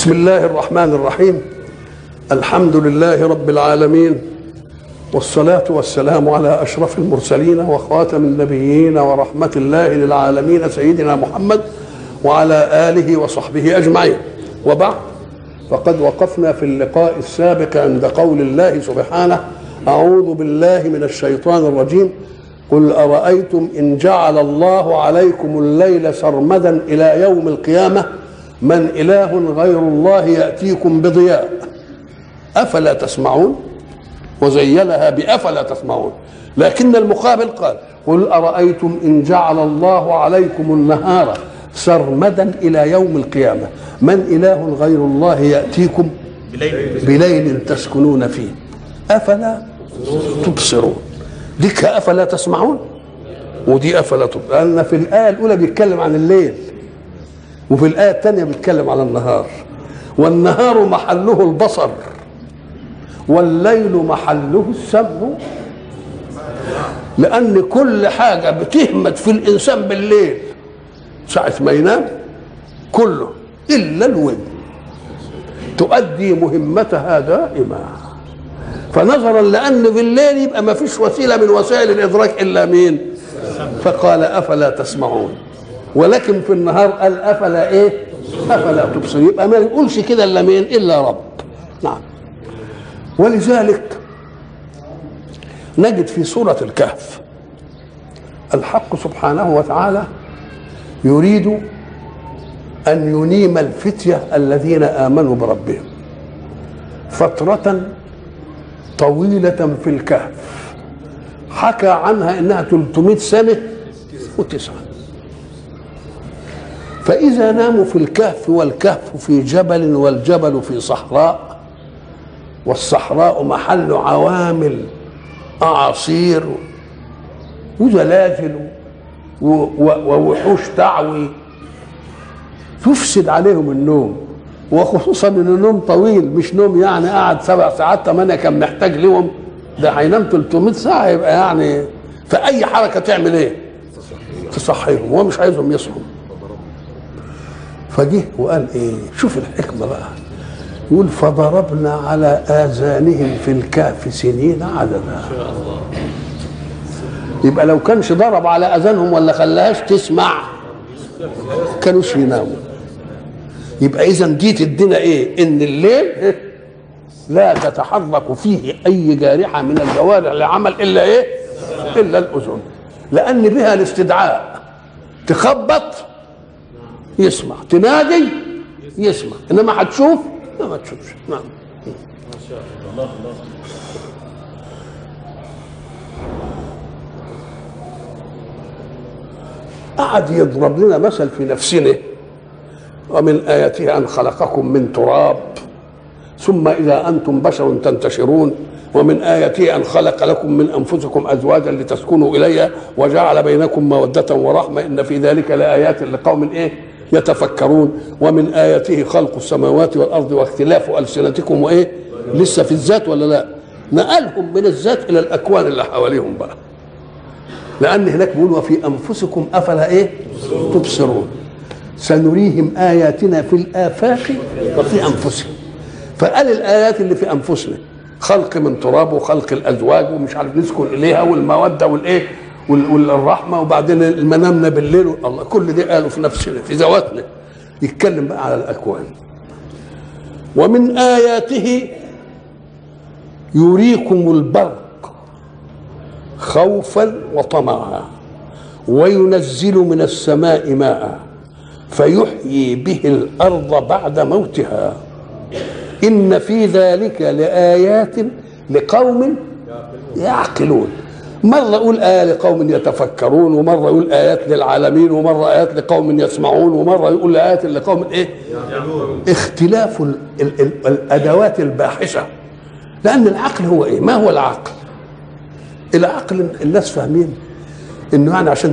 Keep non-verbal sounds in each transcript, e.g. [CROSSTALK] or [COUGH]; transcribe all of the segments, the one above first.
بسم الله الرحمن الرحيم الحمد لله رب العالمين والصلاة والسلام على أشرف المرسلين وخاتم النبيين ورحمة الله للعالمين سيدنا محمد وعلى آله وصحبه أجمعين وبعد فقد وقفنا في اللقاء السابق عند قول الله سبحانه أعوذ بالله من الشيطان الرجيم قل أرأيتم إن جعل الله عليكم الليل سرمدا إلى يوم القيامة من إله غير الله يأتيكم بضياء. أفلا تسمعون؟ وزينها بأفلا تسمعون. لكن المقابل قال قل أرأيتم إن جعل الله عليكم النهار سرمدا إلى يوم القيامة. من إله غير الله يأتيكم بليل. تسكنون فيه. أفلا تبصرون. ديك أفلا تسمعون؟ ودي أفلا تبصرون. لأن في الآية الأولى بيتكلم عن الليل. وفي الآية الثانية بيتكلم على النهار. والنهار محله البصر والليل محله السمع. لأن كل حاجة بتهمت في الإنسان بالليل. ساعة ما ينام كله إلا الودن تؤدي مهمتها دائما. فنظرا لأن بالليل يبقى ما فيش وسيلة من وسائل الإدراك إلا مين؟ فقال أفلا تسمعون. ولكن في النهار قال أفلا إيه؟ أفلا تبصر يبقى ما يقولش كده إلا مين إلا رب. نعم. ولذلك نجد في سورة الكهف الحق سبحانه وتعالى يريد أن ينيم الفتية الذين آمنوا بربهم فترة طويلة في الكهف. حكى عنها إنها 300 سنة وتسعة. فإذا ناموا في الكهف والكهف في جبل والجبل في صحراء والصحراء محل عوامل أعاصير وزلازل ووحوش تعوي تفسد عليهم النوم. وخصوصا إن النوم طويل مش نوم يعني قعد سبع ساعات ثمانيه كان محتاج لهم ده هينام 300 ساعة يبقى يعني فاي حركة تعمل إيه؟ تصحيهم. هو مش عايزهم يصحوا. فجه وقال إيه؟ شوف الحكمة بقى. يقول فضربنا على آذانهم في الكهف سنين عددا. يبقى لو كانش ضرب على أذانهم ولا خلاهاش تسمع كانوش يناموا. يبقى إذا دي تدينا إيه؟ إن الليل [LAUGHS] لا تتحرك فيه أي جارحة من الجوارح لعمل إلا إيه؟ إلا الأذن. لأن بها الاستدعاء. تخبط يسمع. تنادي؟ يسمع. إنما هتشوف لا ما تشوفش. نعم. ما شاء الله الله قعد يضرب لنا مثل في نفسنا. ومن آياته أن خلقكم من تراب. ثم إذا أنتم بشر تنتشرون. ومن آياته أن خلق لكم من أنفسكم أزواجا لتسكنوا إليها. وجعل بينكم مودة ورحمة. إن في ذلك لآيات لقوم إيه؟ يتفكرون ومن آياته خلق السماوات والأرض واختلاف ألسنتكم وإيه؟ لسه في الذات ولا لا؟ نقلهم من الذات إلى الأكوان اللي حواليهم بقى. لأن هناك بيقول وفي أنفسكم أفلا إيه؟ تبصرون. سنريهم آياتنا في الآفاق وفي أنفسهم. فقال الآيات اللي في أنفسنا خلق من تراب وخلق الأزواج ومش عارف نسكن إليها والمودة والإيه؟ والرحمه وبعدين المنامنا بالليل الله كل دي قالوا في نفسنا في ذواتنا. يتكلم بقى على الأكوان. ومن آياته يريكم البرق خوفا وطمعا وينزل من السماء ماء فيحيي به الأرض بعد موتها. إن في ذلك لآيات لقوم يعقلون. مرة يقول آية لقوم يتفكرون ومرة يقول آيات للعالمين ومرة آيات لقوم يسمعون ومرة يقول آيات لقوم إيه؟ اختلاف ال ال ال الأدوات الباحثة. لأن العقل هو إيه؟ ما هو العقل؟ العقل الناس فاهمين إنه يعني عشان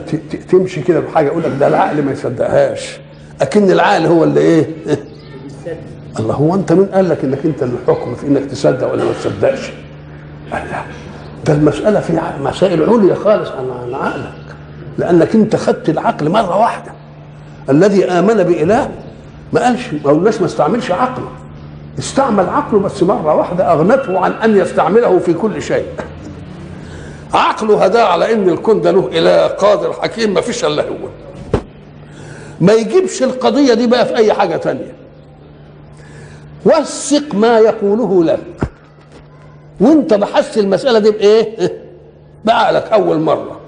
تمشي كده بحاجة يقول لك ده العقل ما يصدقهاش. أكن العقل هو اللي إيه؟ الله هو أنت مين قال لك إنك أنت الحكم في إنك تصدق ولا ما تصدقش؟ قال لا. ده المسألة في مسائل عليا خالص عن عقلك لأنك أنت خدت العقل مرة واحدة. الذي آمن بإله ما قالش ما قلناش ما استعملش عقله. استعمل عقله بس مرة واحدة أغنته عن أن يستعمله في كل شيء. عقله هداه على إن الكون ده له إله قادر حكيم ما فيش إلا هو. ما يجيبش القضية دي بقى في أي حاجة تانية. وثق ما يقوله لك. وانت بحثت المسألة دي بإيه؟ بعقلك أول مرة.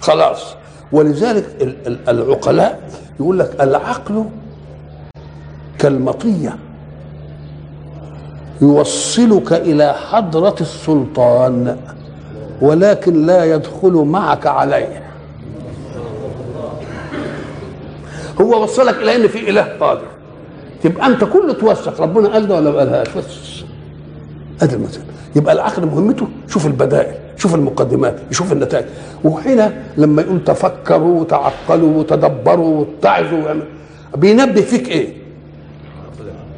خلاص. ولذلك ال- ال- العقلاء يقول لك العقل كالمطية يوصلك إلى حضرة السلطان ولكن لا يدخل معك عليه. هو وصلك إلى إن في إله قادر. تبقى أنت كله توثق ربنا قال ده ولا ما قالهاش؟ بس. أدي المثل يبقى العقل مهمته شوف البدائل شوف المقدمات يشوف النتائج. وهنا لما يقول تفكروا وتعقلوا وتدبروا واتعظوا بينبه فيك إيه؟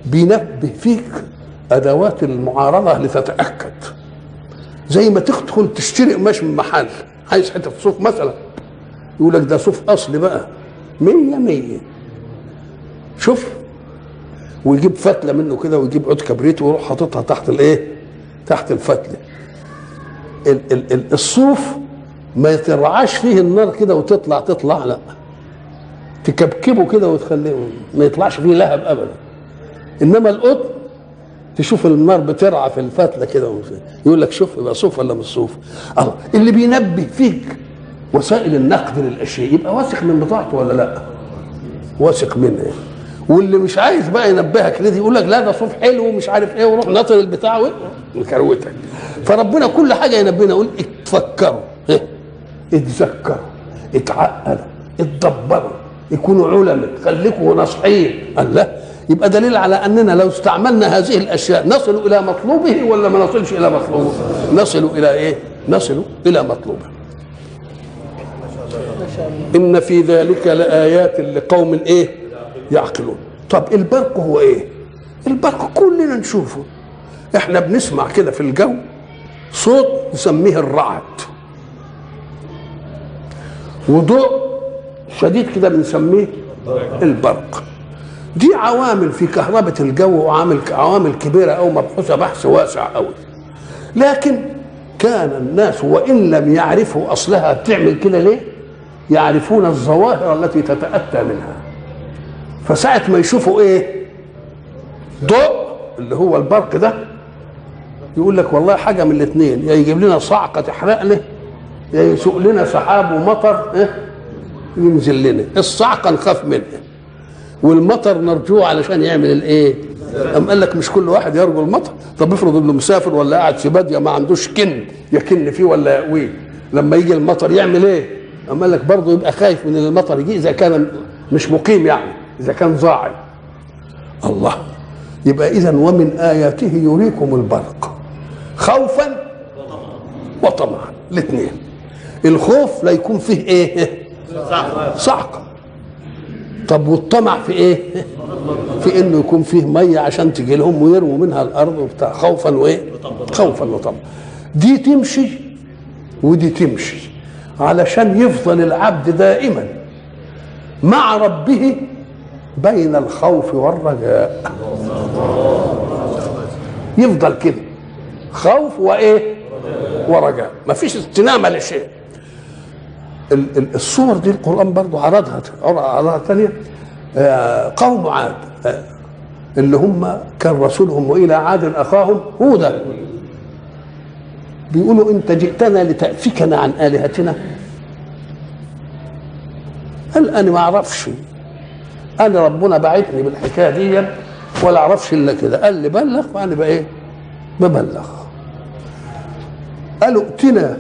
بينبه فيك أدوات المعارضة لتتأكد. زي ما تدخل تشتري قماش من محل عايز حتة صوف مثلا. يقول لك ده صوف أصلي بقى. مية مية. شوف ويجيب فتلة منه كده ويجيب عود كبريت ويروح حاططها تحت الإيه؟ تحت الفتلة. ال ال ال الصوف ما يترعاش فيه النار كده وتطلع تطلع لا. تكبكبه كده وتخليه ما يطلعش فيه لهب ابدا. إنما القطن تشوف النار بترعى في الفتلة كده يقول لك شوف يبقى صوف ولا مش صوف؟ اللي بينبه فيك وسائل النقد للأشياء يبقى واثق من بضاعته ولا لا؟ واثق منها واللي مش عايز بقى ينبهك ليه يقول لك لا ده صوف حلو ومش عارف إيه وروح ناطر البتاع ويكروتك. فربنا كل حاجة ينبهنا يقول اتفكروا. إيه؟ اتذكروا اتعقلوا اتدبروا يكونوا علماء خليكوا ناصحين. قال لا يبقى دليل على أننا لو استعملنا هذه الأشياء نصل إلى مطلوبه ولا ما نصلش إلى مطلوبه؟ نصل إلى إيه؟ نصل إلى مطلوبه. إن في ذلك لآيات لقوم إيه؟ يعقلون. طب البرق هو إيه؟ البرق كلنا نشوفه. إحنا بنسمع كده في الجو صوت نسميه الرعد. وضوء شديد كده بنسميه البرق. دي عوامل في كهربة الجو وعامل عوامل كبيرة أو مبحوثة بحث واسع أوي. لكن كان الناس وإن لم يعرفوا أصلها بتعمل كده ليه؟ يعرفون الظواهر التي تتأتى منها. فساعة ما يشوفوا إيه؟ ضوء اللي هو البرق ده يقول لك والله حاجة من الاثنين يا يجيب لنا صعقة تحرقنا يا يسوق لنا سحاب ومطر إيه؟ ينزل لنا. الصعقة نخاف منها. والمطر نرجوه علشان يعمل الإيه؟ أم قال لك مش كل واحد يرجو المطر؟ طب افرض إنه مسافر ولا قاعد في بادية ما عندوش كن يكن فيه ولا يقويه لما يجي المطر يعمل إيه؟ أم قال لك برضه يبقى خايف من المطر يجي إذا كان مش مقيم يعني. إذا كان ظاعي الله. يبقى اذا ومن آياته يريكم البرق. خوفا وطمعا. الاثنين. الخوف لا يكون فيه إيه؟ صعقه طب والطمع في إيه؟ في إنه يكون فيه مية عشان تجي لهم ويرموا منها الأرض وبتاع. خوفا وإيه؟ خوفا وطمعا دي تمشي ودي تمشي. علشان يفضل العبد دائما مع ربه بين الخوف والرجاء. يفضل كده. خوف وإيه؟ ورجاء. ما فيش استنامه لشيء ال- ال- الصور دي القرآن برضو عرضها عرضها ثانية آه، قوم عاد. آه، اللي هم كان رسولهم وإلى عاد أخاهم هودا. بيقولوا أنت جئتنا لتأفكنا عن آلهتنا. قال أنا ما أعرفش. أنا ربنا بعتني بالحكاية دي ولا أعرفش إلا كده. قال لي بلغ وأنا بقى إيه؟ ببلغ. قالوا ائتنا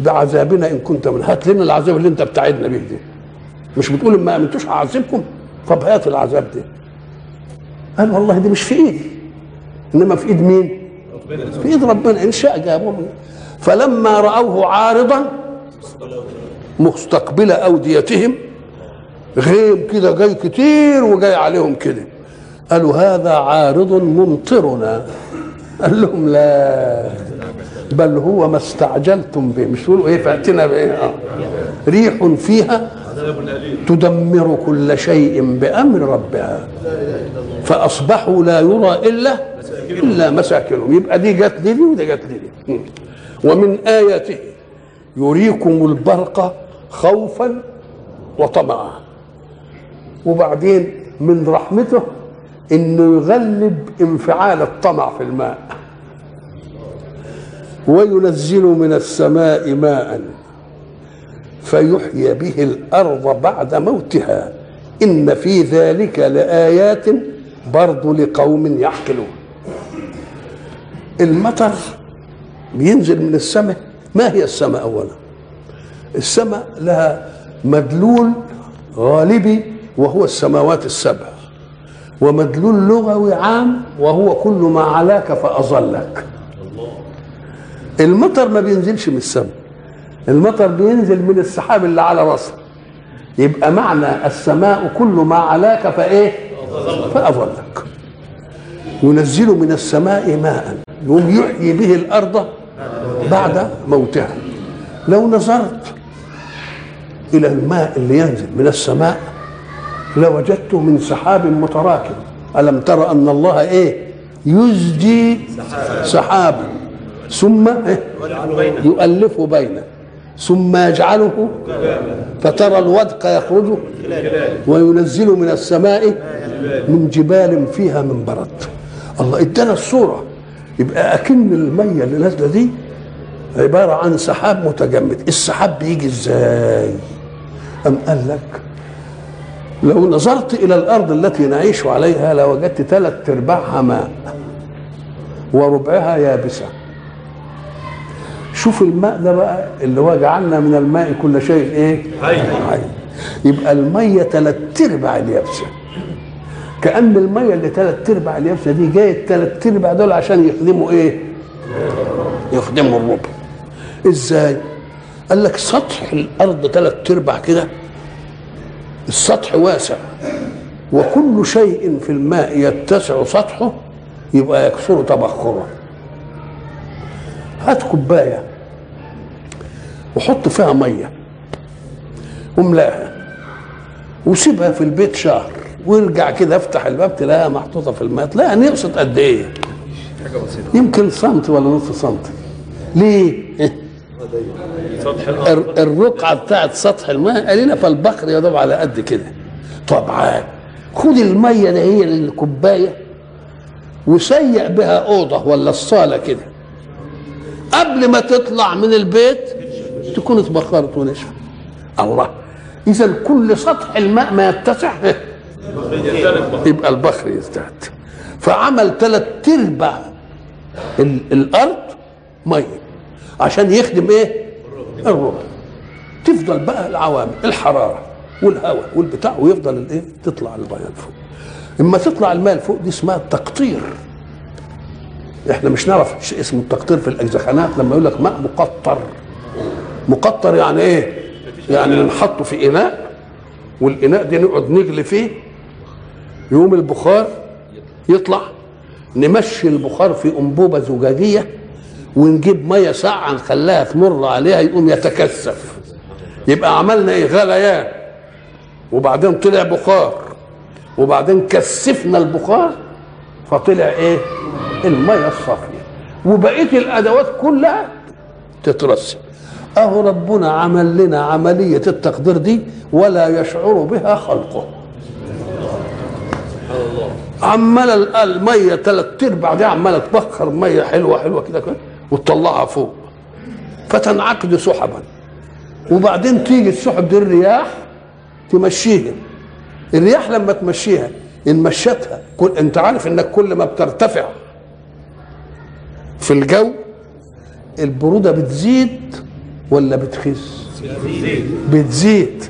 بعذابنا إن كنت من هات لنا العذاب اللي أنت بتعدنا به دي. مش بتقول ما أمنتوش هعذبكم طب هات العذاب ده قال والله دي مش في إيدي. إنما في إيد مين؟ في إيد ربنا. إن شاء جابوه فلما رأوه عارضا مستقبل أوديتهم غيم كده جاي كتير وجاي عليهم كده. قالوا هذا عارض ممطرنا. قال لهم لا بل هو ما استعجلتم به. مش تقولوا إيه فاتنا بإيه؟ آه. ريح فيها تدمر كل شيء بأمر ربها. فأصبحوا لا يرى إلا إلا مساكنهم. يبقى دي جت دي ودي جت دي ومن آياته يريكم البرق خوفا وطمعا. وبعدين من رحمته إنه يغلب انفعال الطمع في الماء. وينزل من السماء ماء فيحيي به الأرض بعد موتها. إن في ذلك لآيات برضو لقوم يعقلون. المطر بينزل من السماء. ما هي السماء اولا؟ السماء لها مدلول غالبي وهو السماوات السبع. ومدلول لغوي عام وهو كل ما علاك فأظلك. المطر ما بينزلش من السماء. المطر بينزل من السحاب اللي على راسه يبقى معنى السماء كل ما علاك فإيه؟ فأظلك. ينزل من السماء ماء يقوم يحيي به الأرض بعد موتها. لو نظرت إلى الماء اللي ينزل من السماء لوجدته من سحاب متراكم. ألم تر أن الله إيه؟ يزجي سحابا ثم إيه؟ يؤلف بينه. ثم يجعله فترى الودق يخرج وينزل من السماء من جبال فيها من برد الله ادانا الصورة. يبقى أكن المية اللي نازلة دي عبارة عن سحاب متجمد. السحاب بيجي إزاي؟ أم قال لك لو نظرت إلى الأرض التي نعيش عليها لوجدت ثلاث أرباعها ماء وربعها يابسة. شوف الماء ده بقى اللي هو جعلنا من الماء كل شيء إيه؟ حي يبقى المية ثلاث أرباع اليابسة. كأن المية اللي ثلاث أرباع اليابسة دي جاية ثلاث أرباع دول عشان يخدموا إيه؟ يخدموا الربع. إزاي؟ قال لك سطح الأرض ثلاث أرباع كده السطح واسع. وكل شيء في الماء يتسع سطحه يبقى يكثر تبخره. هات كوباية وحط فيها مية. واملاها وسيبها في البيت شهر. وارجع كده افتح الباب تلاقيها محطوطة في الماء. تلاقيها نقصت قد إيه؟ يمكن سنتي ولا نص سنتي. ليه؟ الرقعة بتاعت سطح الماء. قليله فالبخر يضرب على قد كده. طبعا خد المية ده هي الكوبايه وسيق بها أوضة ولا الصالة كده. قبل ما تطلع من البيت تكون اتبخرت ونشفت. الله. إذا كل سطح الماء ما يتسع. يبقى البخر يزداد. فعمل ثلاث ارباع ال- الأرض مية. عشان يخدم إيه؟ الربع تفضل بقى العوامل الحرارة والهواء والبتاع ويفضل الإيه؟ تطلع الميه لفوق. إما تطلع الماء لفوق دي اسمها التقطير إحنا مش نعرف شيء اسمه التقطير في الاجزخانات لما يقول لك ماء مقطر. مقطر يعني إيه؟ يعني نحطه في إناء والإناء ده نقعد نجلي فيه. يقوم البخار يطلع. نمشي البخار في أنبوبة زجاجية. ونجيب مية ساقعه نخليها تمر عليها يقوم يتكثف. يبقى عملنا إيه؟ غليان وبعدين طلع بخار. وبعدين كثفنا البخار فطلع إيه؟ المية الصافية. وبقية الأدوات كلها تترسب. أهو ربنا عمل لنا عملية التقدير دي ولا يشعر بها خلقه. عمال ال- الميه ثلاث أرباع دي عماله تبخر مية حلوة حلوة كده كده. وتطلعها فوق. فتنعقد سحبا. وبعدين تيجي السحب دي الرياح تمشيها. الرياح لما تمشيها إن مشتها كل أنت عارف إنك كل ما بترتفع في الجو البرودة بتزيد ولا بتخس؟ بتزيد.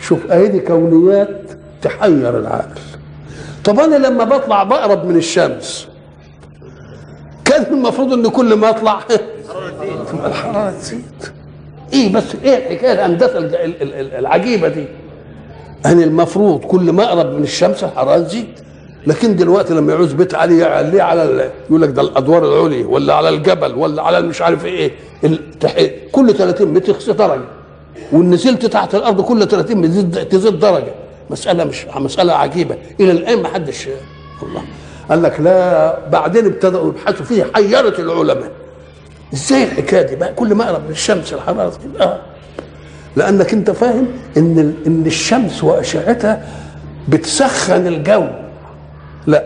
شوف اهي دي كونيات تحير العقل. طب أنا لما بطلع بقرب من الشمس كان المفروض إن كل ما تبقى الحراره تزيد إيه بس إيه الحكاية الهندسة العجيبة دي. أنا المفروض كل ما أقرب من الشمس الحراره تزيد. لكن دلوقتي لما يعوز بيت عالي يعليه على يقول لك ده الأدوار العليا ولا على الجبل ولا على مش عارف إيه كل 30 متر درجة. وإن نزلت تحت الأرض كل 30 بتزيد تزيد درجة. مسألة مش مسألة عجيبة. إلى الآن ما حدش الله قال لك لا بعدين ابتدأوا يبحثوا فيه حيرت العلماء. إزاي الحكاية دي؟ بقى كل ما اقرب للشمس الحراره آه. لأنك أنت فاهم إن إن الشمس وأشعتها بتسخن الجو. لا.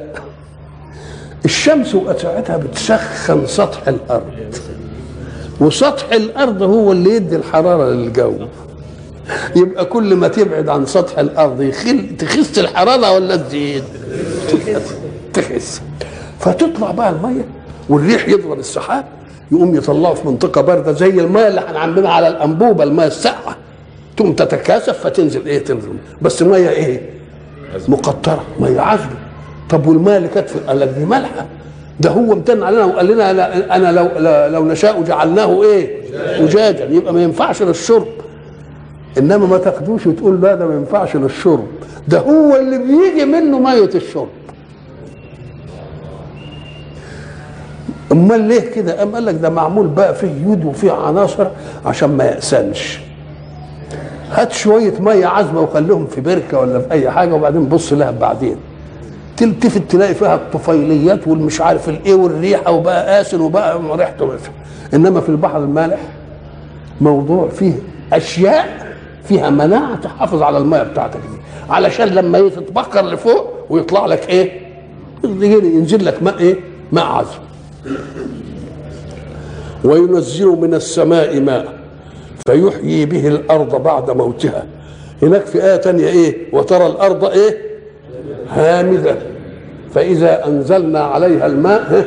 الشمس وأشعتها بتسخن سطح الأرض. وسطح الأرض هو اللي يدي الحرارة للجو. يبقى كل ما تبعد عن سطح الأرض يخل تخس الحرارة ولا تزيد. تخس فتطلع بقى المية والريح يضرب السحاب يقوم يطلعه في منطقة باردة زي المية اللي هنعملها على الأنبوبة المية الساقعة. تقوم تتكاثف فتنزل إيه؟ تنزل بس مية إيه؟ مقطرة مية عذبه طب والمية اللي كانت في قال دي مالحه ده هو امتن علينا وقال لنا أنا, لو لو نشاء جعلناه إيه؟ أجاجا. يبقى ما ينفعش للشرب. إنما ما تاخدوش وتقول لا ده ما ينفعش للشرب. ده هو اللي بيجي منه مية الشرب. امال ليه كده؟ قام قال لك ده معمول بقى فيه يود وفيه عناصر عشان ما يأسنش. هات شوية مية عذبه وخليهم في بركة ولا في أي حاجة وبعدين بص لها بعدين. تلتفت تلاقي فيها الطفيليات والمش عارف الإيه والريحة وبقى قاسن وبقى ريحته مثلا إنما في البحر المالح موضوع فيه أشياء فيها مناعة تحافظ على المية بتاعتك دي. علشان لما تتبخر لفوق ويطلع لك إيه؟ ينزل لك ماء إيه؟ ماء عذب. وينزل من السماء ماء فيحيي به الأرض بعد موتها. هناك في إيه تانية إيه؟ وترى الأرض إيه؟ هامدة. فإذا أنزلنا عليها الماء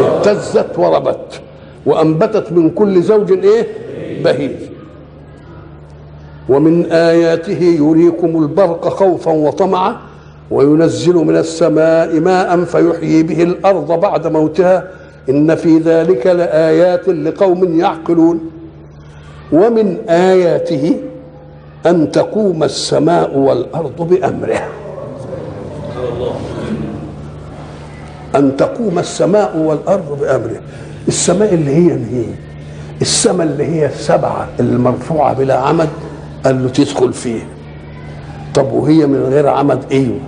اهتزت وربت وأنبتت من كل زوج إيه؟ بهيج. ومن آياته يريكم البرق خوفا وطمعا وينزل من السماء ماء فيحيي به الأرض بعد موتها. إن في ذلك لآيات لقوم يعقلون. ومن آياته أن تقوم السماء والأرض بأمره. أن تقوم السماء والأرض بأمره. السماء اللي هي هي السماء اللي هي السبعة المرفوعة بلا عمد قال له تدخل فيه. طب وهي من غير عمد أيوه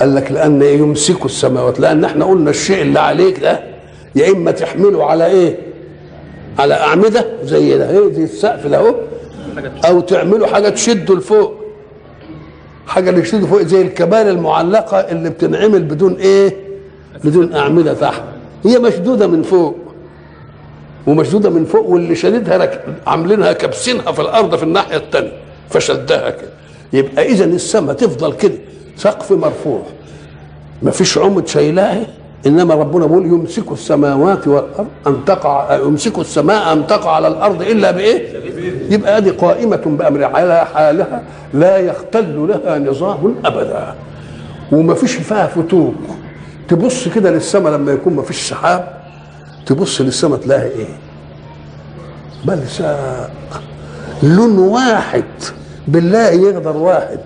قال لك لأن يمسكوا السماوات. لأن إحنا قلنا الشيء اللي عليك ده يا إما تحمله على إيه؟ على أعمدة زي ده إيه زي السقف ده أهو. أو تعمله حاجة تشده لفوق. حاجة اللي تشده فوق زي الكبال المعلقة اللي بتنعمل بدون إيه؟ بدون أعمدة تحت. هي مشدودة من فوق. ومشدودة من فوق واللي شددها. عاملينها كابسينها في الأرض في الناحية الثانية فشدها كده. يبقى اذا السماء تفضل كده. سقف مرفوع. ما فيش عمد شايلاه. إنما ربنا بيقول يمسك السماوات والأرض أن تقع يمسك السماء أن تقع على الأرض إلا بإيه؟ يبقى هذه قائمة بأمر على حالها لا يختل لها نظام أبدا وما فيش فيها فتوق تبص كده للسماء لما يكون ما فيش سحاب تبص للسماء تلاقي إيه؟ بلساء لون واحد بالله يقدر واحد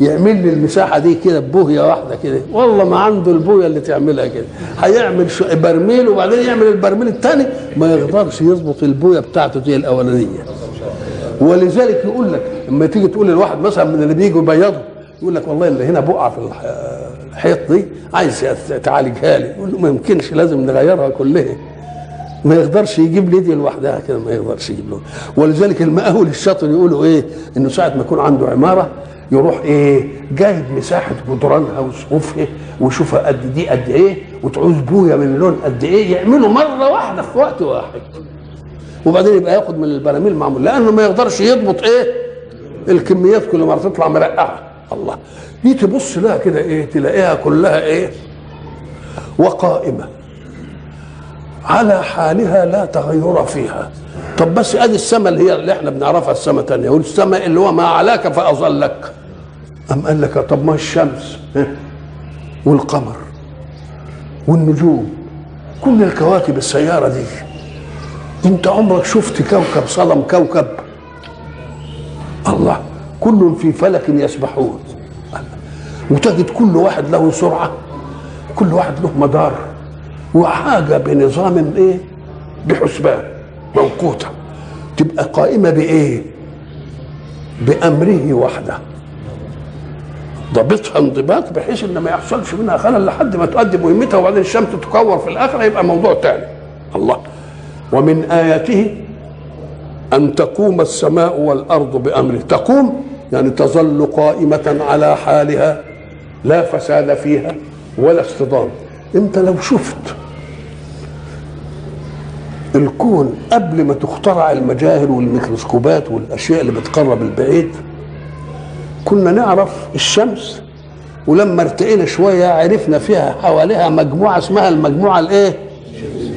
يعمل لي المساحة دي كده ببويه واحدة كده. والله ما عنده البويه اللي تعملها كده. هيعمل برميل وبعدين يعمل البرميل الثاني ما يقدرش يظبط البويه بتاعته زي الأولانية. ولذلك يقول لك لما تيجي تقول للواحد مثلا من اللي بيجوا يبيضوا يقول لك والله اللي هنا بقعه في الح- الحيط دي عايز تعالجها لي. يقول له ما يمكنش لازم نغيرها كلها. ما يقدرش يجيب لي دي لوحدها كده ما يقدرش يجيب له ولذلك المقاول الشاطر يقولوا إيه؟ إنه ساعة ما يكون عنده عمارة يروح إيه جايب مساحة جدرانها وسقوفها ويشوفها قد دي قد إيه وتعوز بويه من لون قد إيه يعملوا مرة واحدة في وقت واحد. وبعدين يبقى ياخد من البراميل معمول لأنه ما يقدرش يضبط إيه الكميات كل مرة تطلع مرقعة. الله. دي تبص لها كده إيه تلاقيها كلها إيه وقائمة. على حالها لا تغير فيها. طب بس ادي السماء اللي هي اللي إحنا بنعرفها السماء تانية والسماء اللي هو ما علاك فأظلك. أم قال لك طب ما الشمس؟ والقمر والنجوم كل الكواكب السيارة دي. انت عمرك شفت كوكب صدم كوكب؟ الله كل في فلك يسبحون. وتجد كل واحد له سرعة كل واحد له مدار. وحاجة بنظام إيه؟ بحسبان. موقوتة. تبقى قائمة بإيه؟ بأمره وحده. ضابطها انضباط بحيث إن ما يحصلش منها خلل لحد ما تؤدي مهمتها وبعدين الشمس تكور في الآخرة يبقى موضوع تاني. الله. ومن آياته أن تقوم السماء والأرض بأمره. تقوم يعني تظل قائمة على حالها لا فساد فيها ولا اصطدام. أنت لو شفت الكون قبل ما تخترع المجاهر والميكروسكوبات والأشياء اللي بتقرب البعيد كنا نعرف الشمس ولما ارتقينا شوية عرفنا فيها حواليها مجموعة اسمها المجموعة الإيه؟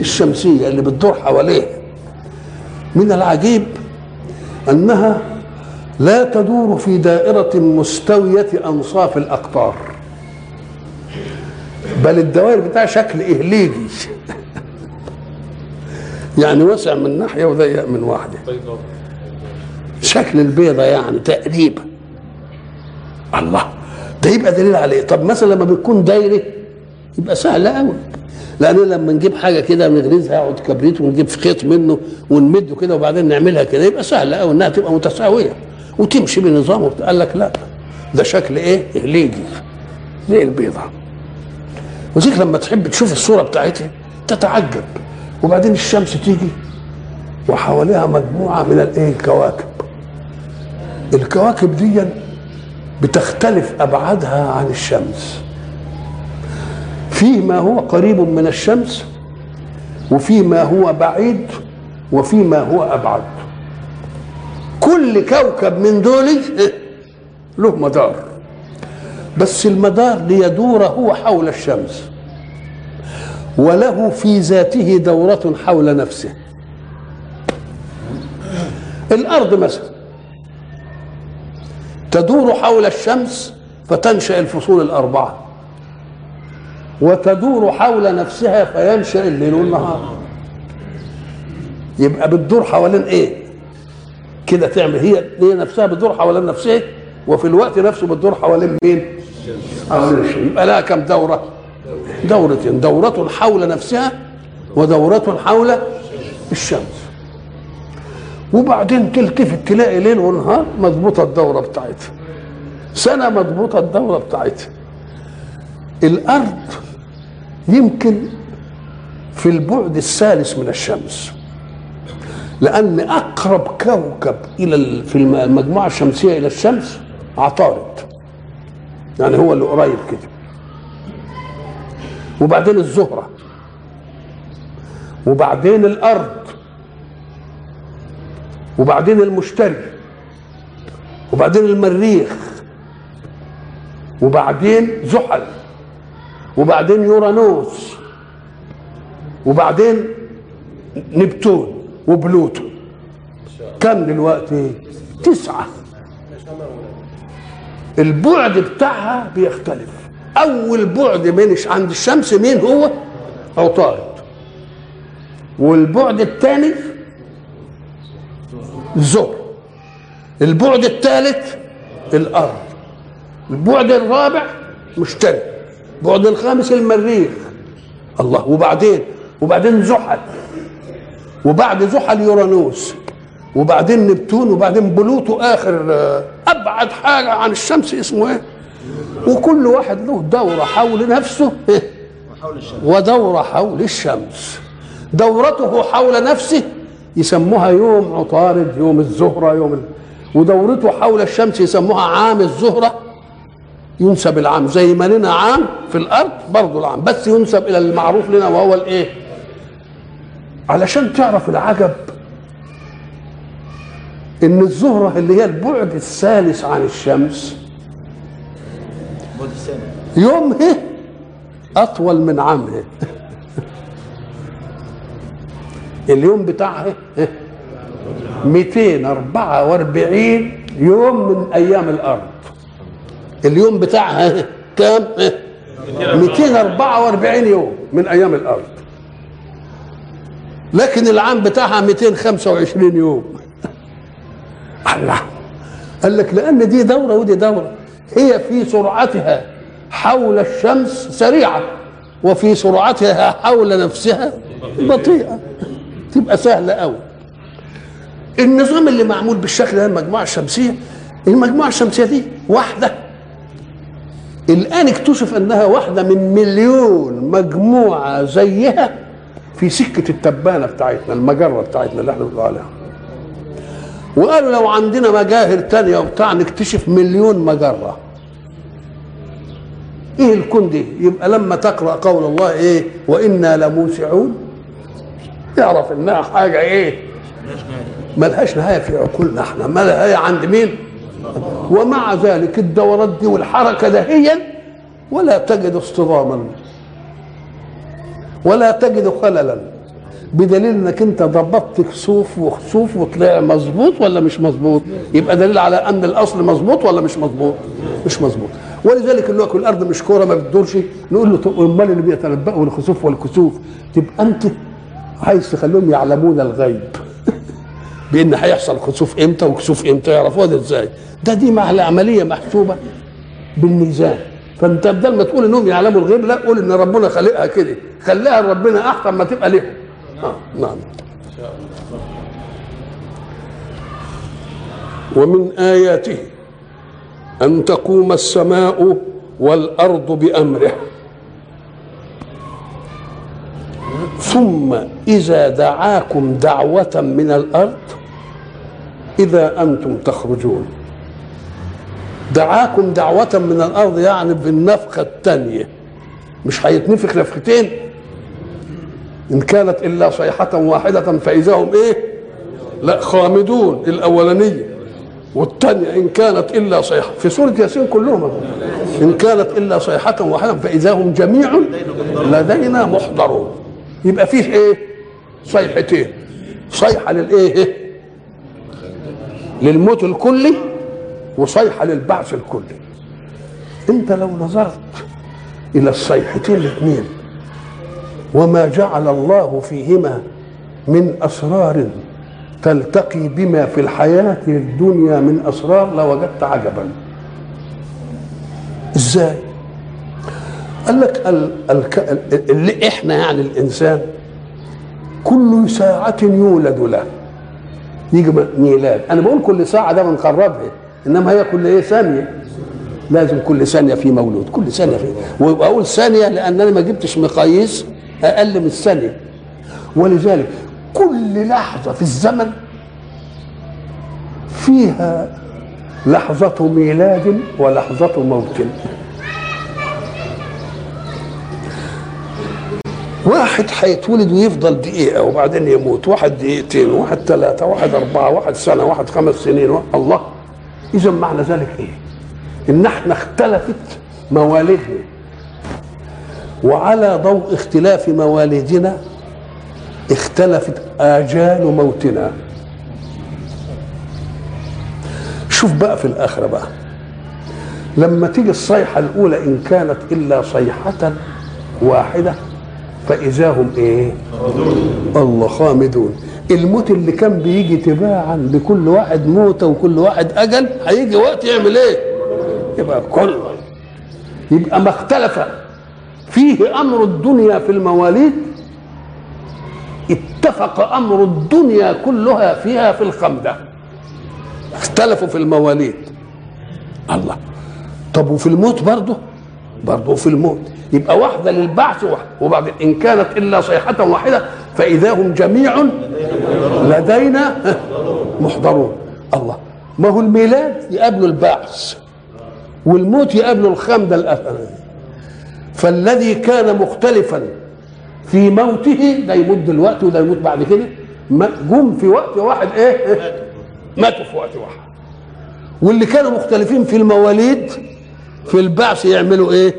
الشمسية اللي بتدور حواليها. من العجيب أنها لا تدور في دائرة مستوية أنصاف الأقطار بل الدوائر بتاعها شكل إهليجي. يعني واسع من ناحية وضيق من واحدة. بيضاء شكل البيضة يعني تقريبا. الله. ده يبقى دليل على إيه طب مثلا لما بتكون دايرة يبقى سهل قوي لأن لما نجيب حاجة كده نغرزها عود كبريت ونجيب في خيط منه ونمده كده وبعدين نعملها كده يبقى سهل قوي إنها تبقى متساوية. وتمشي بنظام. قال لك لا. ده شكل إيه؟ إهليجي. زي البيضة؟ وزيك لما تحب تشوف الصورة بتاعتها تتعجب. وبعدين الشمس تيجي وحواليها مجموعة من الايه الكواكب. الكواكب دي بتختلف أبعادها عن الشمس. فيه ما هو قريب من الشمس وفيه ما هو بعيد وفيه ما هو أبعد. كل كوكب من دول له مدار. بس المدار ليدور هو حول الشمس. وله في ذاته دورة حول نفسه. الأرض مثلا تدور حول الشمس فتنشأ الفصول الأربعة. وتدور حول نفسها فينشأ الليل والنهار. يبقى بتدور حوالين إيه؟ كده تعمل هي هي نفسها بتدور حوالين نفسها وفي الوقت نفسه بتدور حوالين مين؟ حوالين الشمس. يبقى لها كم دورة؟ دورتين دورة حول نفسها ودورة حول الشمس. وبعدين تلتفت تلاقي ليل ونهار مضبوطة الدورة بتاعتها. سنة مضبوطة الدورة بتاعتها. الأرض يمكن في البعد الثالث من الشمس. لأن أقرب كوكب إلى في الم- المجموعة الشمسية إلى الشمس عطارد. يعني هو اللي قريب كده. وبعدين الزهرة. وبعدين الأرض. وبعدين المشتري. وبعدين المريخ. وبعدين زحل. وبعدين يورانوس. وبعدين نبتون وبلوتو. كم دلوقتي؟ تسعة. البعد بتاعها بيختلف. أول بعد من عند الشمس مين هو؟ عطارد والبعد الثاني الزهر البعد الثالث الأرض. البعد الرابع؟ مشتري. البعد الخامس؟ المريخ. الله. وبعدين؟ وبعدين زحل. وبعد زحل يورانوس. وبعدين نبتون. وبعدين بلوتو آخر آه، أبعد حاجة عن الشمس اسمه إيه؟ وكل واحد له دورة حول نفسه إيه؟ ودورة حول الشمس. دورته حول نفسه يسموها يوم عطارد يوم الزهرة يوم ال... ودورته حول الشمس يسموها عام الزهرة. ينسب العام زي ما لنا عام في الأرض برضه العام بس ينسب إلى المعروف لنا وهو الايه علشان تعرف العجب إن الزهرة اللي هي البعد الثالث عن الشمس يومها أطول من عامها [LAUGHS] اليوم بتاعها 244 يوم من أيام الأرض. اليوم بتاعها كام؟ 244 يوم من أيام الأرض. لكن العام بتاعها 225 يوم. [LAUGHS] الله. قال لك لأن دي دورة ودي دورة. هي في سرعتها حول الشمس سريعة وفي سرعتها حول نفسها بطيئة. تبقى سهلة قوي. النظام اللي معمول بالشكل ده المجموعة الشمسية المجموعة الشمسية دي واحدة. الآن اكتشف أنها واحدة من مليون مجموعة زيها في سكة التبانة بتاعتنا المجرة بتاعتنا اللي إحنا بنقول عليها. وقالوا لو عندنا مجاهر تانية وبتاع نكتشف مليون مجرة. إيه الكون دي؟ يبقى لما تقرأ قول الله إيه؟ وإنا لموسعون. يعرف إنها حاجة إيه؟ ملهاش نهاية في عقولنا إحنا. ما لها نهاية عند مين؟ ومع ذلك الدورات دي والحركة دهيا ولا تجد اصطداما ولا تجد خللا. بدليل إنك أنت ضبطت كسوف وخسوف وطلع مظبوط ولا مش مظبوط؟ يبقى دليل على أن الأصل مظبوط ولا مش مظبوط؟ مش مظبوط. ولذلك اللي هو كل الأرض مش كورة ما بتدورش. نقول له أمال اللي بيتنبأوا الخسوف والكسوف؟ تبقى أنت عايز تخليهم يعلمون الغيب. [LAUGHS] بأن هيحصل خسوف إمتى وكسوف إمتى يعرفوها ده إزاي؟ ده دي مع العملية محسوبة بالميزان. فأنت بدل ما تقول إنهم يعلموا الغيب لا قول إن ربنا خلقها كده. خليها ربنا أحسن ما تبقى لهم آه نعم. ومن آياته أن تقوم السماء والأرض بأمره. ثم إذا دعاكم دعوة من الأرض إذا أنتم تخرجون. دعاكم دعوة من الأرض يعني بالنفخة الثانية مش هيتنفخ نفختين؟ إن كانت إلا صيحة واحدة فإذا هم إيه؟ لا خامدون الأولانية. والثانية إن كانت إلا صيحة. في سورة ياسين كلهم إن كانت إلا صيحة واحدة فإذا هم جميع لدينا محضرون. يبقى فيه إيه؟ صيحتين. صيحة للإيه؟ للموت الكلي وصيحة للبعث الكلي. أنت لو نظرت إلى الصيحتين الاثنين وما جعل الله فيهما من أسرار تلتقي بما في الحياة الدنيا من أسرار لوجدت عجبا. إزاي؟ قال لك ال ال اللي إحنا يعني الإنسان كل ساعة يولد له. يجي ميلاد. أنا بقول كل ساعة ده بنقربها إنما هي كل إيه؟ ثانية. لازم كل ثانية في مولود كل ثانية في وأقول ثانية لأن أنا ما جبتش مقاييس. أقل من الثانية ولذلك كل لحظة في الزمن فيها لحظة ميلاد ولحظة موت. واحد هيتولد ويفضل دقيقة وبعدين يموت واحد دقيقتين واحد ثلاثة واحد أربعة واحد سنة واحد خمس سنين واحد الله. إذا معنى ذلك إيه؟ إن إحنا اختلفت موالدنا وعلى ضوء اختلاف موالدنا اختلفت آجال موتنا. شوف بقى في الآخرة بقى. لما تيجي الصيحة الأولى إن كانت إلا صيحة واحدة فإذا هم إيه؟ الله خامدون. الموت اللي كان بيجي تباعا لكل واحد موتة وكل واحد أجل هيجي وقت يعمل إيه؟ يبقى كله. يبقى ما اختلف. فيه أمر الدنيا في المواليد اتفق أمر الدنيا كلها فيها في الخمدة. اختلفوا في المواليد. الله. طب وفي الموت برضه؟ برضه في الموت. يبقى واحدة للبعث وبعدين إن كانت إلا صيحة واحدة فإذا هم جميع لدينا محضرون. الله. ما هو الميلاد؟ يقابله البعث. والموت يقابله الخمدة الأثرية. فالذي كان مختلفا في موته ده يموت دلوقتي وده يموت بعد كده جم في وقت واحد إيه؟ ماتوا في وقت واحد. واللي كانوا مختلفين في المواليد في البعث يعملوا إيه؟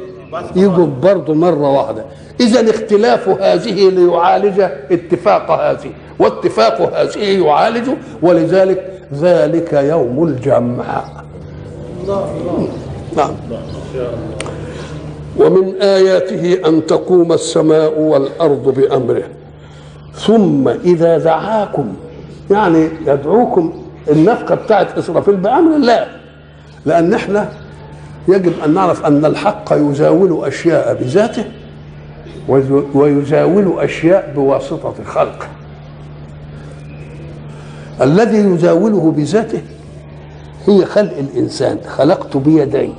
يجوا برضه مرة واحدة. إذا اختلاف هذه ليعالج اتفاق هذه واتفاق هذه يعالج ولذلك ذلك يوم الجمع نعم. ومن آياته أن تقوم السماء والأرض بأمره. ثم إذا دعاكم يعني يدعوكم النفقة بتاعت إسرافيل بأمر الله. لأن إحنا يجب أن نعرف أن الحق يزاول أشياء بذاته ويزاول أشياء بواسطة خلقه. الذي يزاوله بذاته هي خلق الإنسان خلقت بيدي.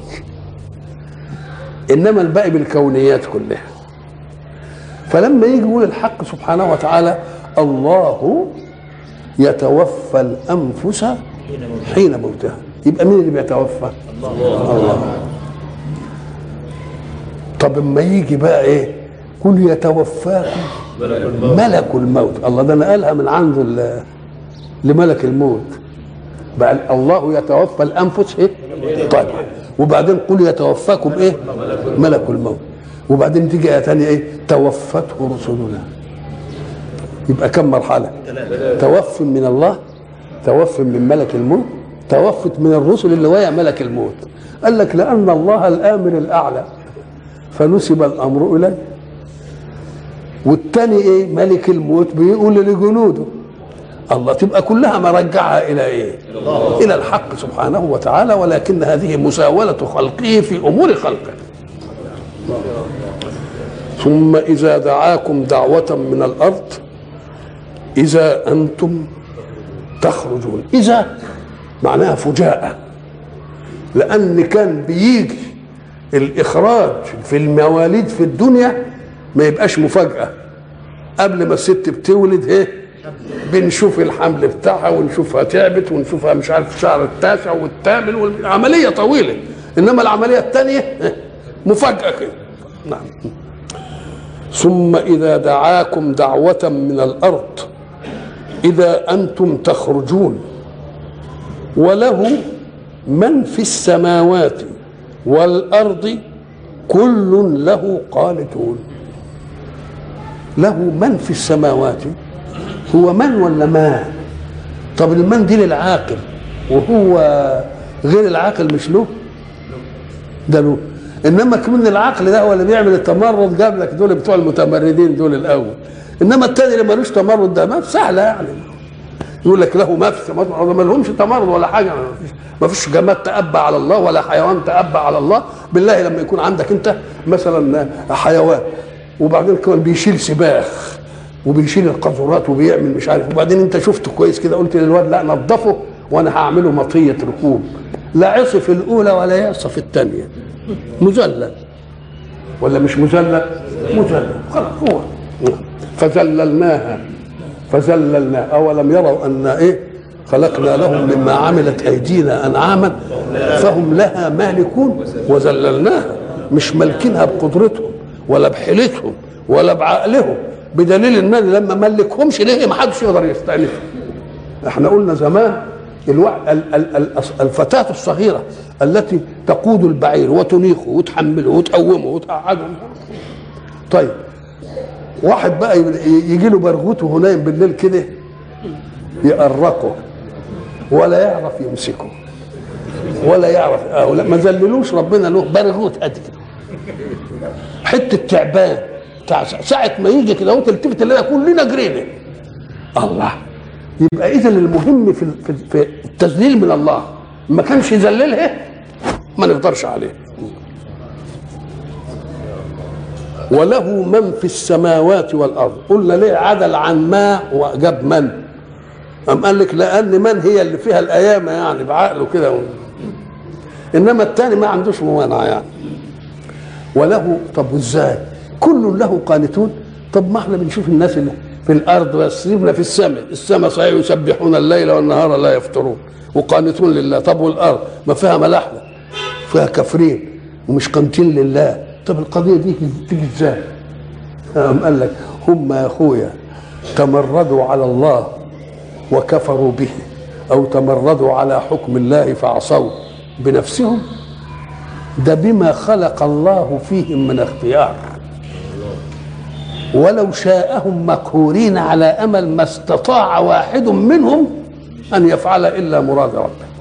إنما الباقي بالكونيات كلها. فلما يجي يقول الحق سبحانه وتعالى الله يتوفى الأنفس حين موتها. يبقى مين اللي بيتوفى؟ الله. طب اما يجي بقى إيه؟ قل يتوفاكم ملك الموت. الله ده نقلها من عند لملك الموت. بقى الله يتوفى الأنفس إيه؟ طيب. وبعدين قل يتوفاكم إيه؟ ملك الموت. وبعدين تيجي آية تانية إيه؟ توفته رسلنا. يبقى كم مرحلة؟ توف من الله توف من ملك الموت توفت من الرسل اللي ويا ملك الموت. قال لك لأن الله الآمر الأعلى. فنسب الأمر إليه. والتاني إيه؟ ملك الموت بيقول لجنوده. الله تبقى كلها مرجعها إلى إيه؟ إلى الحق سبحانه وتعالى ولكن هذه مساولة خلقه في أمور خلقه. ثم إذا دعاكم دعوة من الأرض إذا أنتم تخرجون. إذا معناها فجاءة لأن كان بيجي الإخراج في المواليد في الدنيا ما يبقاش مفاجأة. قبل ما الست بتولد إيه؟ بنشوف الحمل بتاعها ونشوفها تعبت ونشوفها مش عارف شهر التاسع والثامن والعملية طويلة. إنما العملية الثانية مفاجأة كده. نعم. ثم إذا دعاكم دعوة من الأرض إذا أنتم تخرجون وله من في السماوات والأرض كل له قانتون. له من في السماوات هو من ولا ما؟ طب المن دي للعاقل وهو غير العاقل مش له؟ ده له. إنما كمان العقل ده هو اللي بيعمل التمرد جاب لك دول بتوع المتمردين دول الأول. إنما التاني اللي ملوش تمرد ده ما سهله يعني. يقول لك له ما في والأرض ما لهمش تمرد ولا حاجة. ما فيش جماد تأبى على الله ولا حيوان تأبى على الله. بالله لما يكون عندك أنت مثلا حيوان وبعدين كمان بيشيل سباخ. وبيشيل القاذورات وبيعمل مش عارف. وبعدين انت شفته كويس كده قلت للواد لا نظفه وأنا هعمله مطية ركوب. لا عصي في الأولى ولا يعصى في الثانية. مذلل. ولا مش مذلل؟ مذلل. خلاص هو. فذللناها. فذللنا. أولم يروا أن إيه؟ خلقنا لهم مما عملت أيدينا أنعاما فهم لها مالكون. وذللناها. مش مالكينها بقدرتهم ولا بحيلتهم ولا بعقلهم. بدليل إن أنا لما ملكهمش ليه ما حدش يقدر يستأنفها إحنا قلنا زمان. ال... ال... ال... الفتاة الصغيرة التي تقود البعير وتنيخه وتحمله وتقومه وتقعده طيب واحد بقى يجي له برغوت وهو نايم بالليل كده يقرقه ولا يعرف يمسكه ولا يعرف آه لا ما ذللوش ربنا له برغوت قد كده حتة تعبان ساعه ما يجي كده وتلتفت تلاقي كلنا جرينا. الله. يبقى اذا المهم في في التذليل من الله. ما كانش يذللها ما نقدرش عليه. وله من في السماوات والأرض. قلنا ليه عدل عن ما وجاب من؟ أم قال لك لأن من هي اللي فيها الأيامة يعني بعقله كده إنما الثاني ما عندوش ممانعة يعني. وله طب وإزاي؟ كل له قانتون. طب ما إحنا بنشوف الناس اللي في الأرض بس سيبنا في السماء السماء صحيح يسبحون الليل والنهار لا يفترون وقانتون لله. طب والأرض؟ ما فيها ملاحدة فيها كافرين ومش قانتين لله. طب القضية دي تيجي إزاي؟ قال لك هم يا أخويا تمردوا على الله وكفروا به أو تمردوا على حكم الله فعصوا بنفسهم. ده بما خلق الله فيهم من اختيار. ولو شاءهم مقهورين على أمل ما استطاع واحد منهم أن يفعل إلا مراد ربه.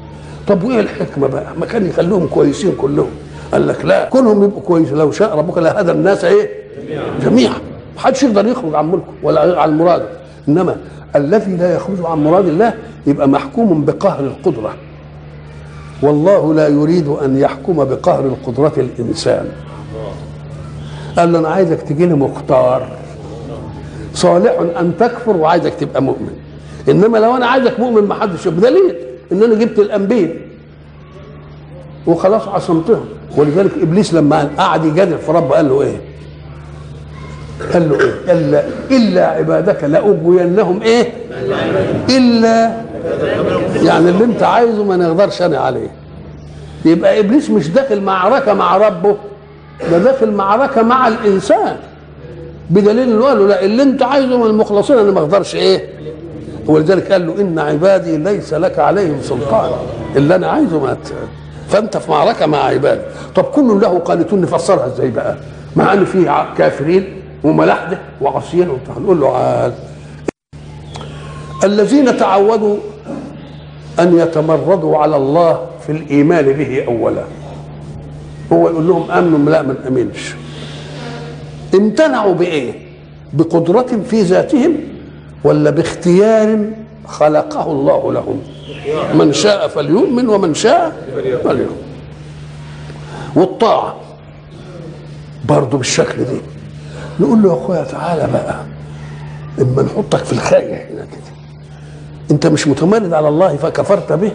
طب وإيه الحكمة بقى؟ ما كان يخلوهم كويسين كلهم. قال لك لا كونهم يبقوا كويسين. لو شاء ربك لهدى الناس إيه؟ جميعا. محدش يقدر يخرج عن ملكه ولا عن مراده. إنما الذي لا يخرج عن مراد الله يبقى محكوم بقهر القدرة. والله لا يريد أن يحكم بقهر القدرة الإنسان. قال له أنا عايزك تجي لي مختار. صالح أن تكفر وعايزك تبقى مؤمن إنما لو أنا عايزك مؤمن ما حدش بدليل إن أنا جبت الأنبياء وخلاص عصمتهم ولذلك إبليس لما قعد يجادل في ربه قال له إيه؟ قال له إيه؟ قال لا إلا عبادك لأغوينهم إيه؟ إلا يعني اللي أنت عايزه ما نقدرش أنا عليه يبقى إبليس مش داخل معركة مع ربه ده داخل معركة مع الإنسان بدليل إنه قال له لا اللي أنت عايزه من المخلصين أنا ما أقدرش إيه؟ ولذلك قال له إن عبادي ليس لك عليهم سلطان اللي أنا عايزه ما. فأنت في معركة مع عبادي. طب كل له قانتون نفسرها إزاي بقى؟ مع إن في كافرين وملاحدة وبتاع. نقول له عاد. الذين تعودوا أن يتمردوا على الله في الإيمان به اولا. هو يقول لهم آمنوا لا ما نامنش امتنعوا بإيه؟ بقدرة في ذاتهم ولا باختيار خلقه الله لهم؟ من شاء فليؤمن ومن شاء فليؤمن والطاعة برضه بالشكل دي. نقول له يا أخويا تعالى بقى إما نحطك في الخاية هنا كده. أنت مش متمرد على الله فكفرت به؟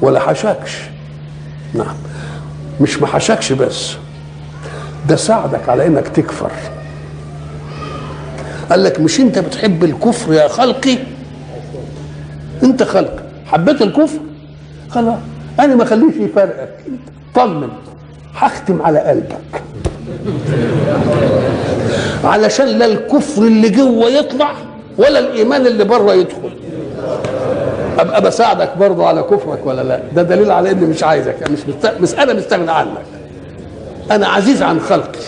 ولا حشاكش نعم. مش ما حشاكش بس. ده ساعدك على إنك تكفر. قال لك مش أنت بتحب الكفر يا خلقي؟ أنت خلق. حبيت الكفر؟ خلاص أنا ما اخليش يفرقك طمن. هختم على قلبك. علشان لا الكفر اللي جوه يطلع ولا الإيمان اللي بره يدخل. أبقى بساعدك برضه على كفرك ولا لا؟ ده دليل على إني مش عايزك. مش مست... مش أنا مستغني عنك. أنا عزيز عن خلقي.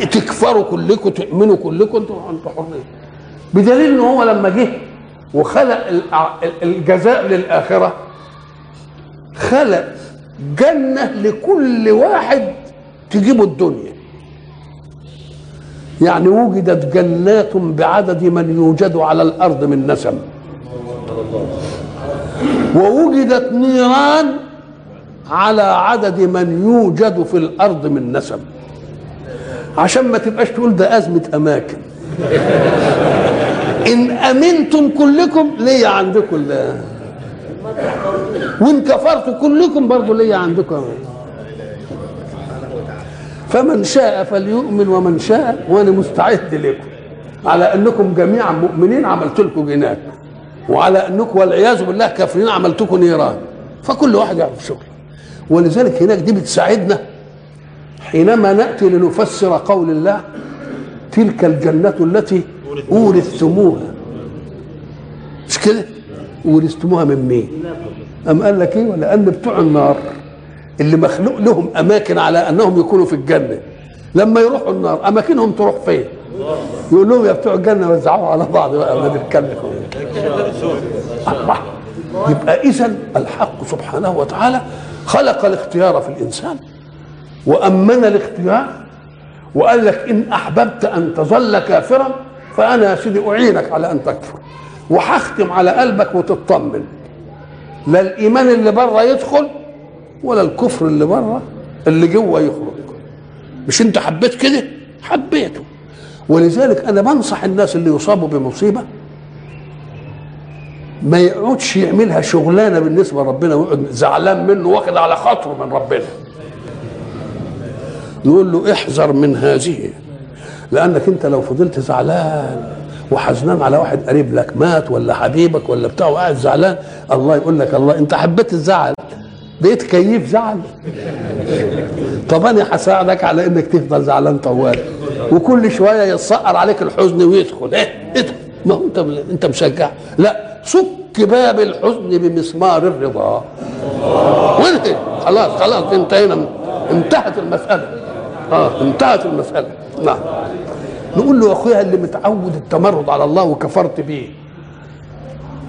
تكفروا كلكم تؤمنوا كلكم أنتوا أنتوا حرين بدليل إن هو لما جه وخلق الجزاء للآخرة خلق جنة لكل واحد تجيبه الدنيا. يعني وجدت جنات بعدد من يوجد على الأرض من نسم. ووجدت نيران على عدد من يوجد في الأرض من نسم عشان ما تبقاش تقول ده أزمة أماكن. إن أمنتم كلكم ليا عندكم لا. وإن كفرتوا كلكم برضه ليا عندكم. فمن شاء فليؤمن ومن شاء وأنا مستعد لكم. على أنكم جميعا مؤمنين عملت لكم جنات وعلى أنكم والعياذ بالله كافرين عملت لكم نيران. فكل واحد يعرف شغله ولذلك هناك دي بتساعدنا حينما نأتي لنفسر قول الله تلك الجنة التي أورثتموها مش كده؟ أورثتموها من مين؟ أم قال لك إيه؟ لأن بتوع النار اللي مخلوق لهم أماكن على أنهم يكونوا في الجنة لما يروحوا النار أماكنهم تروح فين؟ يقول لهم يا بتوع الجنة وزعوها على بعض بقى ما الله يبقى إذا الحق سبحانه وتعالى خلق الاختيار في الإنسان وأمن الاختيار وقال لك إن أحببت أن تظل كافرا فأنا يا سيدي أعينك على أن تكفر وهختم على قلبك وتطمن. لا الإيمان اللي بره يدخل ولا الكفر اللي بره اللي جوه يخرج. مش أنت حبيت كده؟ حبيته. ولذلك أنا بنصح الناس اللي يصابوا بمصيبة ما يقعدش يعملها شغلانة بالنسبة لربنا ويقعد زعلان منه واخد على خاطره من ربنا. نقول له احذر من هذه لأنك أنت لو فضلت زعلان وحزنان على واحد قريب لك مات ولا حبيبك ولا بتاع وقاعد زعلان الله يقول لك الله أنت حبيت الزعل بقيت كيف زعل؟ طب أنا هساعدك على إنك تفضل زعلان طوال وكل شوية يتسقر عليك الحزن ويدخل. إيه؟ إدخل. ما هو انت انت مشجع؟ لا سك باب الحزن بمسمار الرضا. وانتهي خلاص خلاص انتهينا انتهت المسألة. آه انتهت المسألة. نعم. نقول له يا أخويا اللي متعود التمرد على الله وكفرت بيه.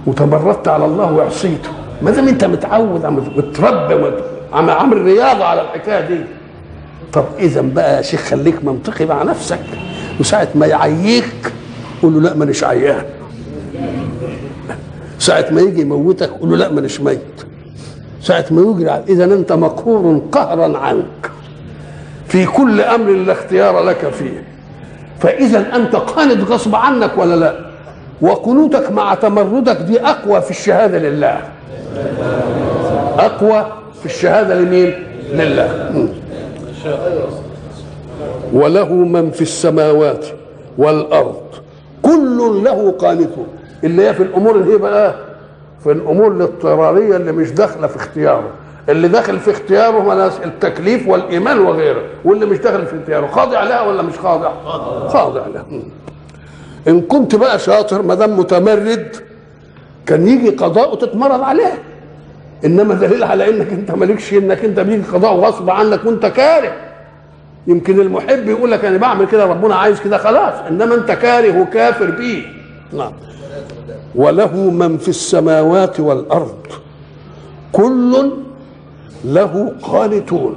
وتمردت على الله وعصيته. ما دام انت متعود عم متربى عم عامل رياضة على الحكاية دي. طب اذا بقى يا شيخ خليك منطقي مع نفسك. وساعه ما يعييك قول له لا مانيش عيان ساعة ما يجي يموتك قول له لا مانيش ميت ساعة ما يجري إذا أنت مقهور قهرا عنك. في كل أمر لا اختيار لك فيه. فإذا أنت قاند غصب عنك ولا لا؟ وقنوتك مع تمردك دي أقوى في الشهادة لله. أقوى في الشهادة لمين؟ لله. وله من في السماوات والأرض. كل له قانتون اللي هي في الأمور اللي هي بقى في الأمور الاضطرارية اللي مش داخلة في اختياره. اللي داخل في اختياره التكليف والإيمان وغيره. واللي مش داخل في اختياره. خاضع لها ولا مش خاضع؟ خاضع لها. إن كنت بقى شاطر ما دام متمرد كان يجي قضاء وتتمرد عليه. إنما دليل على إنك أنت مالكش إنك أنت بيجي قضاء غصب عنك وأنت كاره. يمكن المحب يقول لك أنا بعمل كده ربنا عايز كده خلاص. إنما أنت كاره وكافر بيه. نعم. وله من في السماوات والأرض. كل له قانتون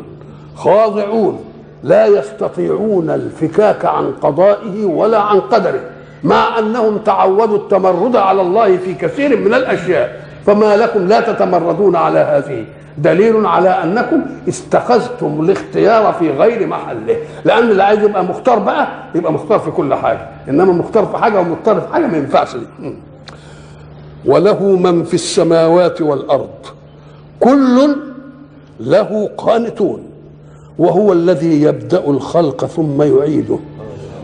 خاضعون لا يستطيعون الفكاك عن قضائه ولا عن قدره. مع أنهم تعودوا التمرد على الله في كثير من الأشياء. فما لكم لا تتمردون على هذه. دليل على أنكم استخذتم الاختيار في غير محله. لأن اللي عايز يبقى مختار بقى يبقى مختار في كل حاجة. إنما مختار في حاجة ومختار في حاجة ما ينفعش دي. وله من في السماوات والأرض. كل له قانتون. وهو الذي يبدأ الخلق ثم يعيده.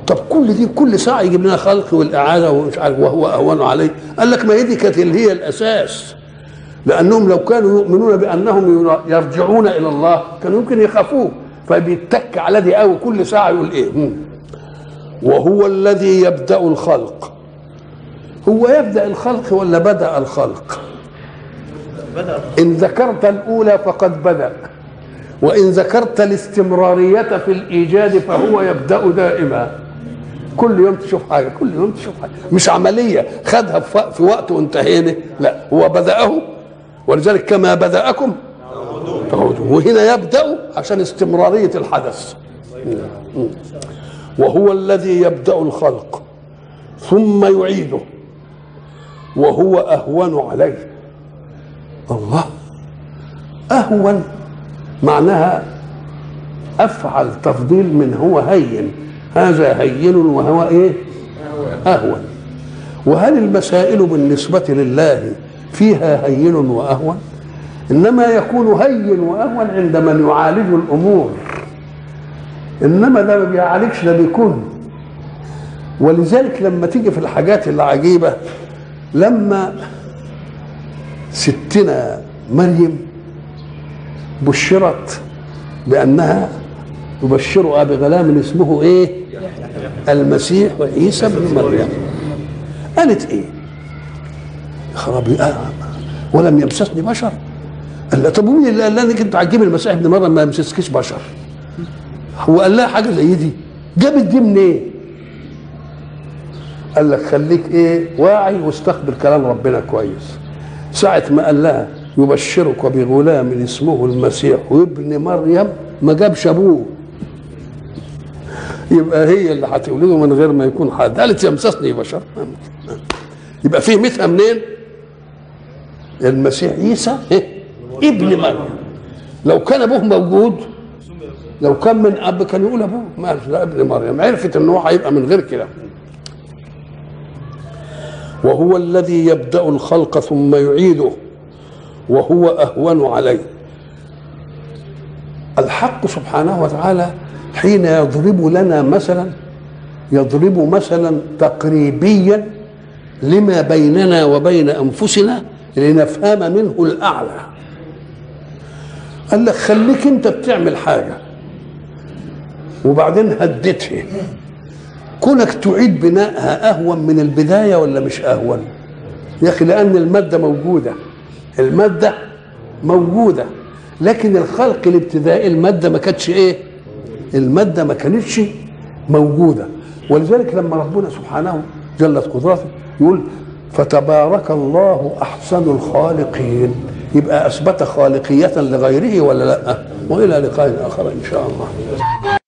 طب كل دي كل ساعة يجيب لنا خلق والإعادة ومش عارف وهو أهون عليه. قال لك ما هي دي كانت اللي هي الأساس. لأنهم لو كانوا يؤمنون بأنهم يرجعون إلى الله كانوا يمكن يخافوه. فبيتك على دي قوي كل ساعة يقول إيه. وهو الذي يبدأ الخلق. هو يبدأ الخلق ولا بدأ الخلق؟ إن ذكرت الأولى فقد بدأ. وإن ذكرت الاستمرارية في الإيجاد فهو يبدأ دائما. كل يوم تشوف حاجة كل يوم تشوف حاجة. مش عملية. خدها في وقت وانتهينا. لا هو بدأه ولذلك كما بدأكم تعودوا وهنا يبدأ عشان استمرارية الحدث. وهو الذي يبدأ الخلق ثم يعيده وهو أهون عليه. الله أهون معناها أفعل تفضيل من هو هين. هذا هين وهو إيه؟ أهون. وهل المسائل بالنسبة لله فيها هين واهون إنما يكون هين واهون عند من يعالج الأمور. إنما ده ما بيعالجش ده بيكون. ولذلك لما تيجي في الحاجات العجيبة لما ستنا مريم بشرت بأنها يبشرها بغلام اسمه إيه؟ المسيح عيسى ابن مريم. قالت إيه؟ خرابي. آه. ولم يمسسني بشر. قال طب مين اللي قال انك أنت هتجيب المسيح ابن مريم ما يمسسكيش بشر؟ هو قال لها حاجة زي دي. جابت دي منين إيه؟ قال لك خليك إيه؟ واعي واستقبل كلام ربنا كويس. ساعة ما قال لها يبشرك بغلام اسمه المسيح وابن مريم ما جابش أبوه. يبقى هي اللي هتولده من غير ما يكون حد. قالت يمسسني بشر. يبقى فيه مثها منين المسيح عيسى إيه؟ ابن مريم. لو كان أبوه موجود لو كان من أب كان يقول أبوه. ما لا ابن مريم. عرفت إن هو هيبقى من غير كده. وهو الذي يبدأ الخلق ثم يعيده وهو أهون عليه. الحق سبحانه وتعالى حين يضرب لنا مثلا يضرب مثلا تقريبيا لما بيننا وبين أنفسنا لنفهم منه الأعلى. قال لك خليك أنت بتعمل حاجة وبعدين هدتها كونك تعيد بنائها أهون من البداية ولا مش أهون؟ يا أخي لأن المادة موجودة. المادة موجودة لكن الخلق الابتدائي المادة ما كانتش إيه؟ المادة ما كانتش موجودة. ولذلك لما ربنا سبحانه جلت قدرته يقول فتبارك الله أحسن الخالقين. يبقى أثبت خالقية لغيره ولا لا؟ وإلى لقاء آخر إن شاء الله.